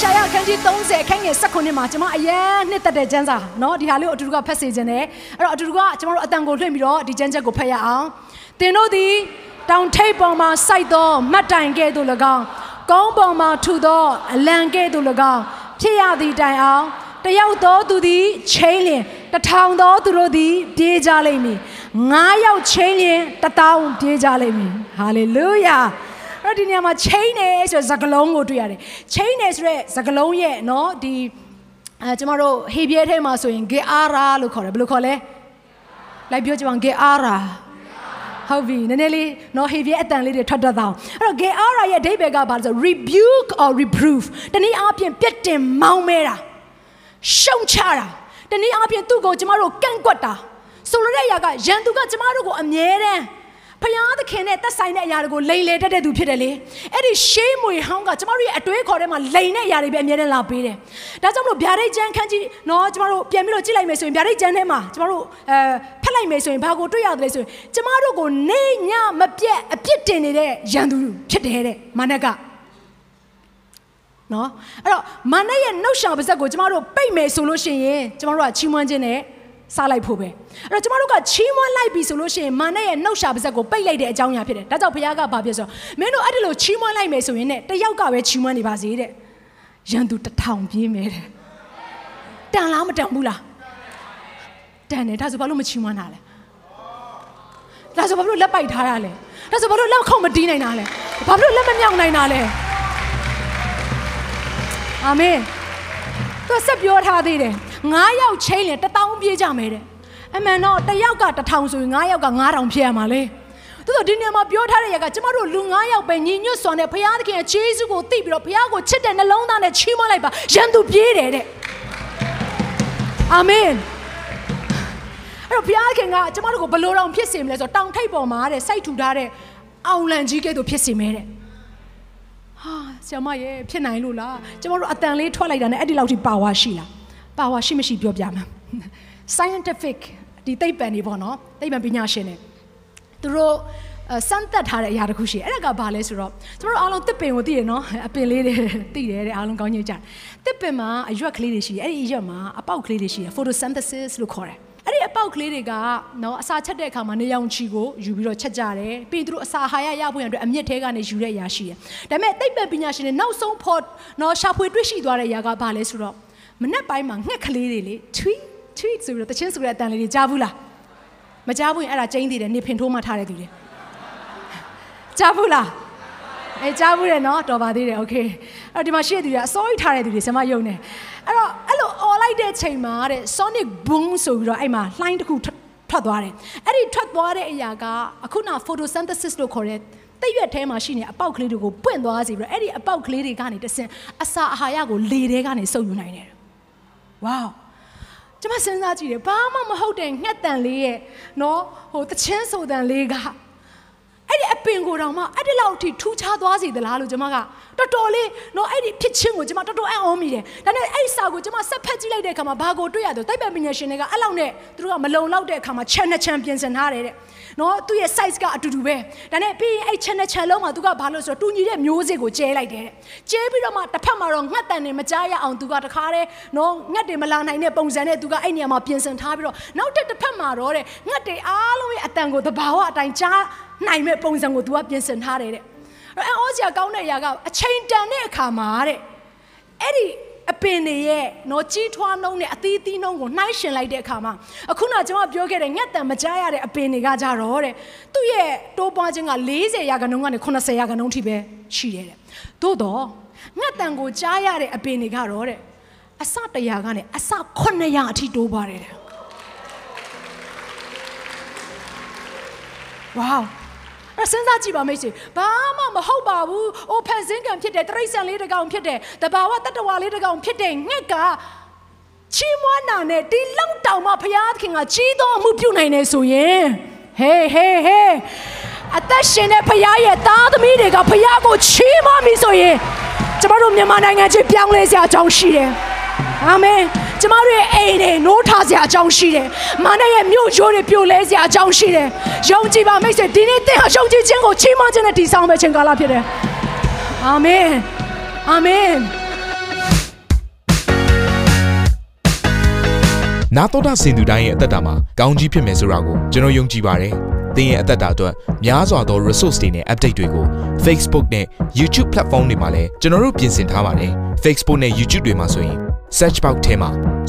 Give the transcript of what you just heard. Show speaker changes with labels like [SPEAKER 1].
[SPEAKER 1] ရှာယအခန်းကြီး30အခန်းငယ်19မှာကျွန်မအရန်နှစ်သက်တဲ့ကျမ်းစာเนาะဒီဟာလေးကိုအတူတူကဖတ်စေခြင်းနဲ့အဲ့တော့အတူတူကကျွန်တော်တို့အတန်ကိုလွှင့်ပြီးတော့ဒီကျမ်းချက်ကိုဖတ်ရအောင်သင်တို့သည်တောင်ထိပ်ပေါ်မှာစိုက်သောမတ်တိုင်ကဲ့သို့၎င်းကောင်းပေါ်မှာထူသောအလံကဲ့သို့၎င်းဖြစ်ရသည့်တိုင်အောင်တယောက်သောသူသည်ချင်းလျင်တထောင်သောသူတို့သည်ပြေးကြလိမ့်မည်ငါးယောက်ချင်းလျင်တထောင်ပြေးကြလိမ့်မည်ဟာလေလုယာအဲ့ တော့ဒီနေရာမှာ chain နေဆိုတဲ့စကားလုံးကိုတွေ့ရတယ် chain နေဆိုတဲ့စကားလုံးရဲ့เนาะဒီအဲကျမတို့ဟေဘရဲထဲမှာဆိုရင် geara လို့ခေါ်တယ်ဘယ်လိုခေါ်လဲလိုက်ပြောကြပါဦး geara ဟုတ်ပြီနည်းနည်းလေးနော်ဟေဘရဲအတန်လေးတွေထွက်တတ်တာအဲ့တော့ geara ရဲ့အဓိပ္ပာယ်ကဘာလဲဆို rebuke or reproof တနည်းအားဖြင့်ပြစ်တင်မောင်းမဲတာရှုံချတာတနည်းအားဖြင့်သူ့ကိုကျမတို့ကန့်ကွက်တာဆိုလိုတဲ့အရာကရန်သူကကျမတို့ကိုအမြဲတမ်း ဖယားသခင်နဲ့သက်ဆိုင်တဲ့အရာတွေကိုလိန်လေတတ်တဲ့သူဖြစ်တယ်လေအဲ့ဒီရှေးမွေဟောင်းကကျမတို့ရဲ့အတွေးခေါ်ထဲမှာလိန်တဲ့အရာတွေပဲအမြဲတမ်းလာပေးတယ်ဒါကြောင့်မလို့ဗျာဒိတ်ကျန်းခန်းကြီးနော်ကျမတို့ပြန်ပြီးတော့ကြည့်လိုက်မယ်ဆိုရင်ဗျာဒိတ်ကျန်းထဲမှာကျမတို့အဲဖက်လိုက်မယ်ဆိုရင်ဘာကိုတွေ့ရတယ်လဲဆိုရင်ကျမတို့ကိုနေညမပြတ်အပြစ်တင်နေတဲ့ရန်သူဖြစ်တယ်တဲ့မနက်ကနော်အဲ့တော့မနက်ရဲ့နှုတ်ရှာပါဇက်ကိုကျမတို့ပိတ်မယ်ဆိုလို့ရှိရင်ကျမတို့ကချီးမွမ်းခြင်းနဲ့ စားလိုက်ဖို့ပဲအဲ့တော့ကျမတို့ကချီးမွမ်းလိုက်ပြီဆိုလို့ရှိရင်မာနဲ့ရဲ့နှုတ်ရှာပါဇက်ကိုပိတ်လိုက်တဲ့အကြောင်းအရာဖြစ်တယ်ဒါကြောင့်ဘုရားကဘာဖြစ်ဆိုမင်းတို့အဲ့ဒီလိုချီးမွမ်းလိုက်မယ်ဆိုရင်ねတယောက်ကပဲချီးမွမ်းနေပါစေတဲ့ရန်သူတစ်ထောင်ပြေးမယ်တဲ့တန်လားမတန်ဘူးလားတန်တယ်ဒါဆိုဘာလို့မချီးမွမ်းတာလဲဒါဆိုဘာလို့လက်ပိုက်ထားတာလဲဒါဆိုဘာလို့လက်ခုံမတီးနိုင်တာလဲဘာလို့လက်မမြောက်နိုင်တာလဲအာမင်သူဆက်ပြောထားသေးတယ် 9ယောက်ချင်းလေ1000ပြေးကြမယ်တဲ့အမှန်တော့တယောက်က1000ဆိုရင်9ယောက်က9000ဖြစ်ရမှာလေသူတို့ဒီနေရာမှာပြောထားတဲ့ရကကျမတို့လူ9ယောက်ပဲညီညွတ်စွာနဲ့ဘုရားသခင်ရဲ့ခြေဆုကိုသိပြီးတော့ဘုရားကိုချစ်တဲ့နှလုံးသားနဲ့ချီးမွမ်းလိုက်ပါရန်သူပြေးတယ်တဲ့အာမင်အဲ့တော့ဘုရားခင်ကကျမတို့ကိုဘလို့တော့ဖြစ်စေမလဲဆိုတော့တောင်ထိပ်ပေါ်မှာတဲ့စိုက်ထူထားတဲ့အောင်လံကြီးကဲ့သို့ဖြစ်စေမယ်တဲ့ဟာဆရာမရဲ့ဖြစ်နိုင်လို့လားကျမတို့အတန်လေးထွက်လိုက်တာနဲ့အဲ့ဒီလောက်ထိပါဝါရှိလား ပါဝါရှိမရှိပြောပြမှာ scientific ဒီသိပ္ပံတွေပေါ့နော်သိပ္ပံပညာရှင်တွေသူတို့စမ်းသပ်ထားတဲ့အရာတစ်ခုရှိတယ်အဲ့ဒါကဘာလဲဆိုတော့ကျွန်တော်တို့အားလုံးတစ်ပင်ကိုသိတယ်နော်အပင်လေးတွေသိတယ်တဲ့အားလုံးကောင်းကြီးကြတစ်ပင်မှာအရွက်ကလေးတွေရှိတယ်အဲ့ဒီအရွက်မှာအပေါက်ကလေးတွေရှိတယ် photosynthesis လို့ခေါ်တယ်အဲ့ဒီအပေါက်ကလေးတွေကနော်အစာချက်တဲ့အခါမှာနေရောင်ခြည်ကိုယူပြီးတော့ချက်ကြတယ်ပြီးသူတို့အစာဟာရရဖို့ရန်အတွက်အမြင့်ထဲကနေယူတဲ့အရာရှိတယ်ဒါပေမဲ့သိပ္ပံပညာရှင်တွေနောက်ဆုံးဖို့နော်ရှာဖွေတွေ့ရှိသွားတဲ့အရာကဘာလဲဆိုတော့ မနေ့ပိုင်းမှာငှက်ကလေးတွေလေ tweet tweet ဆိုပြီးတော့တချင်းဆိုတဲ့အတန်လေးတွေကြားဘူးလားမကြားဘူးရင်အဲ့ဒါကျင်းသေးတယ်နေဖင်ထိုးမှထားတဲ့သူတွေကြားဘူးလားအဲကြားဘူးတယ်နော်တော်ပါသေးတယ်โอเคအဲ့တော့ဒီမှာရှိတဲ့သူတွေအစိုးရထားတဲ့သူတွေဆမယုံနေအဲ့တော့အဲ့လိုអော်လိုက်တဲ့ချိန်မှာတဲ့ sonic boom ဆိုပြီးတော့အဲ့မှာလှိုင်းတစ်ခုထွက်သွားတယ်အဲ့ဒီထွက်သွားတဲ့အရာကအခုန photosynthesis လို့ခေါ်တဲ့တိတ်ရွက်ထဲမှာရှိနေအပေါက်ကလေးတွေကိုပွင့်သွားစီပြီးတော့အဲ့ဒီအပေါက်ကလေးတွေကနေတဆင်အစာအာဟာရကိုလေထဲကနေစုပ်ယူနိုင်တယ် ဝေါကျွန်မစဉ်းစားကြည့်တယ်ဘာမှမဟုတ်တဲ့ငှက်တန်လေးရဲ့နော်ဟိုတချင်းဆိုတန်လေးက အဲ့ဒီအပင်ကိုတောင်မှအဲ့ဒီလောက်ထိထူးခြားသွားစေသလားလို့ကျွန်မကတော်တော်လေးနော်အဲ့ဒီဖြစ်ချင်းကိုကျွန်မတော်တော်အံ့ဩမိတယ်ဒါနဲ့အဲ့ဒီစာကိုကျွန်မဆက်ဖက်ကြည့်လိုက်တဲ့အခါမှာဘာကိုတွေ့ရတော့တိုက်ပံပညာရှင်တွေကအဲ့လောက်နဲ့သူတို့ကမလုံလောက်တဲ့အခါမှာ channel ချန်ပြင်ဆင်ထားတယ်တဲ့နော်သူ့ရဲ့ size ကအတူတူပဲဒါနဲ့ပြီးရင်အဲ့ channel ချန်လုံးမှာသူကဘာလို့ဆိုတော့တူညီတဲ့မျိုးစေ့ကိုကျဲလိုက်တယ်တဲ့ကျဲပြီးတော့မှတစ်ဖက်မှာတော့ငှက်တန်နေမကြားရအောင်သူကတခါတည်းနော်ငှက်တွေမလာနိုင်တဲ့ပုံစံနဲ့သူကအဲ့နေရာမှာပြင်ဆင်ထားပြီးတော့နောက်တစ်တစ်ဖက်မှာတော့တဲ့ငှက်တွေအားလုံးရဲ့အတန်ကိုသဘာဝအတိုင်းကြား နိုင်မဲ့ပုံစံကိုသူကပြင်ဆင်ထားတယ်တဲ့အဲ့အောစရာကောင်းတဲ့အရာကအချိန်တန်တဲ့အခါမှာတဲ့အဲ့ဒီအပင်တွေရဲ့နော်ကြီးထွားနှုံးနဲ့အသီးသီးနှုံးကိုနှိုင်းရှင်လိုက်တဲ့အခါမှာအခုနကျွန်မပြောခဲ့တဲ့ငှက်တံမကြားရတဲ့အပင်တွေကကြတော့တဲ့သူ့ရဲ့တိုးပွားခြင်းက40ရာခိုင်နှုန်းကနေ80ရာခိုင်နှုန်းထိပဲရှိတယ်တဲ့သို့တော့ငှက်တံကိုကြားရတဲ့အပင်တွေကတော့တဲ့အစတရာကနေအစ900အထိတိုးပွားတယ်တဲ့ဝေါ အဲ့စဉ်းစားကြည့်ပါမိတ်ဆွေဘာမှမဟုတ်ပါဘူးအိုဖန်ဆင်းကံဖြစ်တယ်တရိတ်ဆန်လေးတစ်ကောင်ဖြစ်တယ်တဘာဝတတ္တဝါလေးတစ်ကောင်ဖြစ်တယ်ငှက်ကချီးမွမ်းတာနဲ့ဒီလောက်တောင်မှဘုရားသခင်ကကြီးသောအမှုပြုနိုင်နေဆိုရင်ဟေးဟေးဟေးအသက်ရှင်တဲ့ဘုရားရဲ့သားသမီးတွေကဘုရားကိုချီးမွမ်းပြီဆိုရင်ကျမတို့မြန်မာနိုင်ငံချင်းပြောင်းလဲစရာအကြောင်းရှိတယ်အာမင် ကျမတို့ရဲ့အိမ်တွေနိုးထစရာအကြောင်းရှိတယ်။မာနရဲ့မြို့ချိုးတွေပြိုလဲစရာအကြောင်းရှိတယ်။ယုံကြည်ပါမိတ်ဆွေဒီနေ့သင်ဟာယုံကြည်ခြင်းကိုချီးမွမ်းခြင်းနဲ့တည်ဆောက်မဲ့ခြင်းကာလဖြစ်တယ်။အာမင်။အာမင်။
[SPEAKER 2] နာတော်တာစင်သူတိုင်းရဲ့အသက်တာမှာကောင်းကြီးဖြစ်မယ်ဆိုတာကိုကျွန်တော်ယုံကြည်ပါတယ်။သင်ရဲ့အသက်တာအတွက်များစွာသော resource တွေနဲ့ update တွေကို Facebook နဲ့ YouTube platform တွေမှာလည်းကျွန်တော်တို့ပြင်ဆင်ထားပါတယ်။ Facebook နဲ့ YouTube တွေမှာဆိုရင် search box ထဲမှာ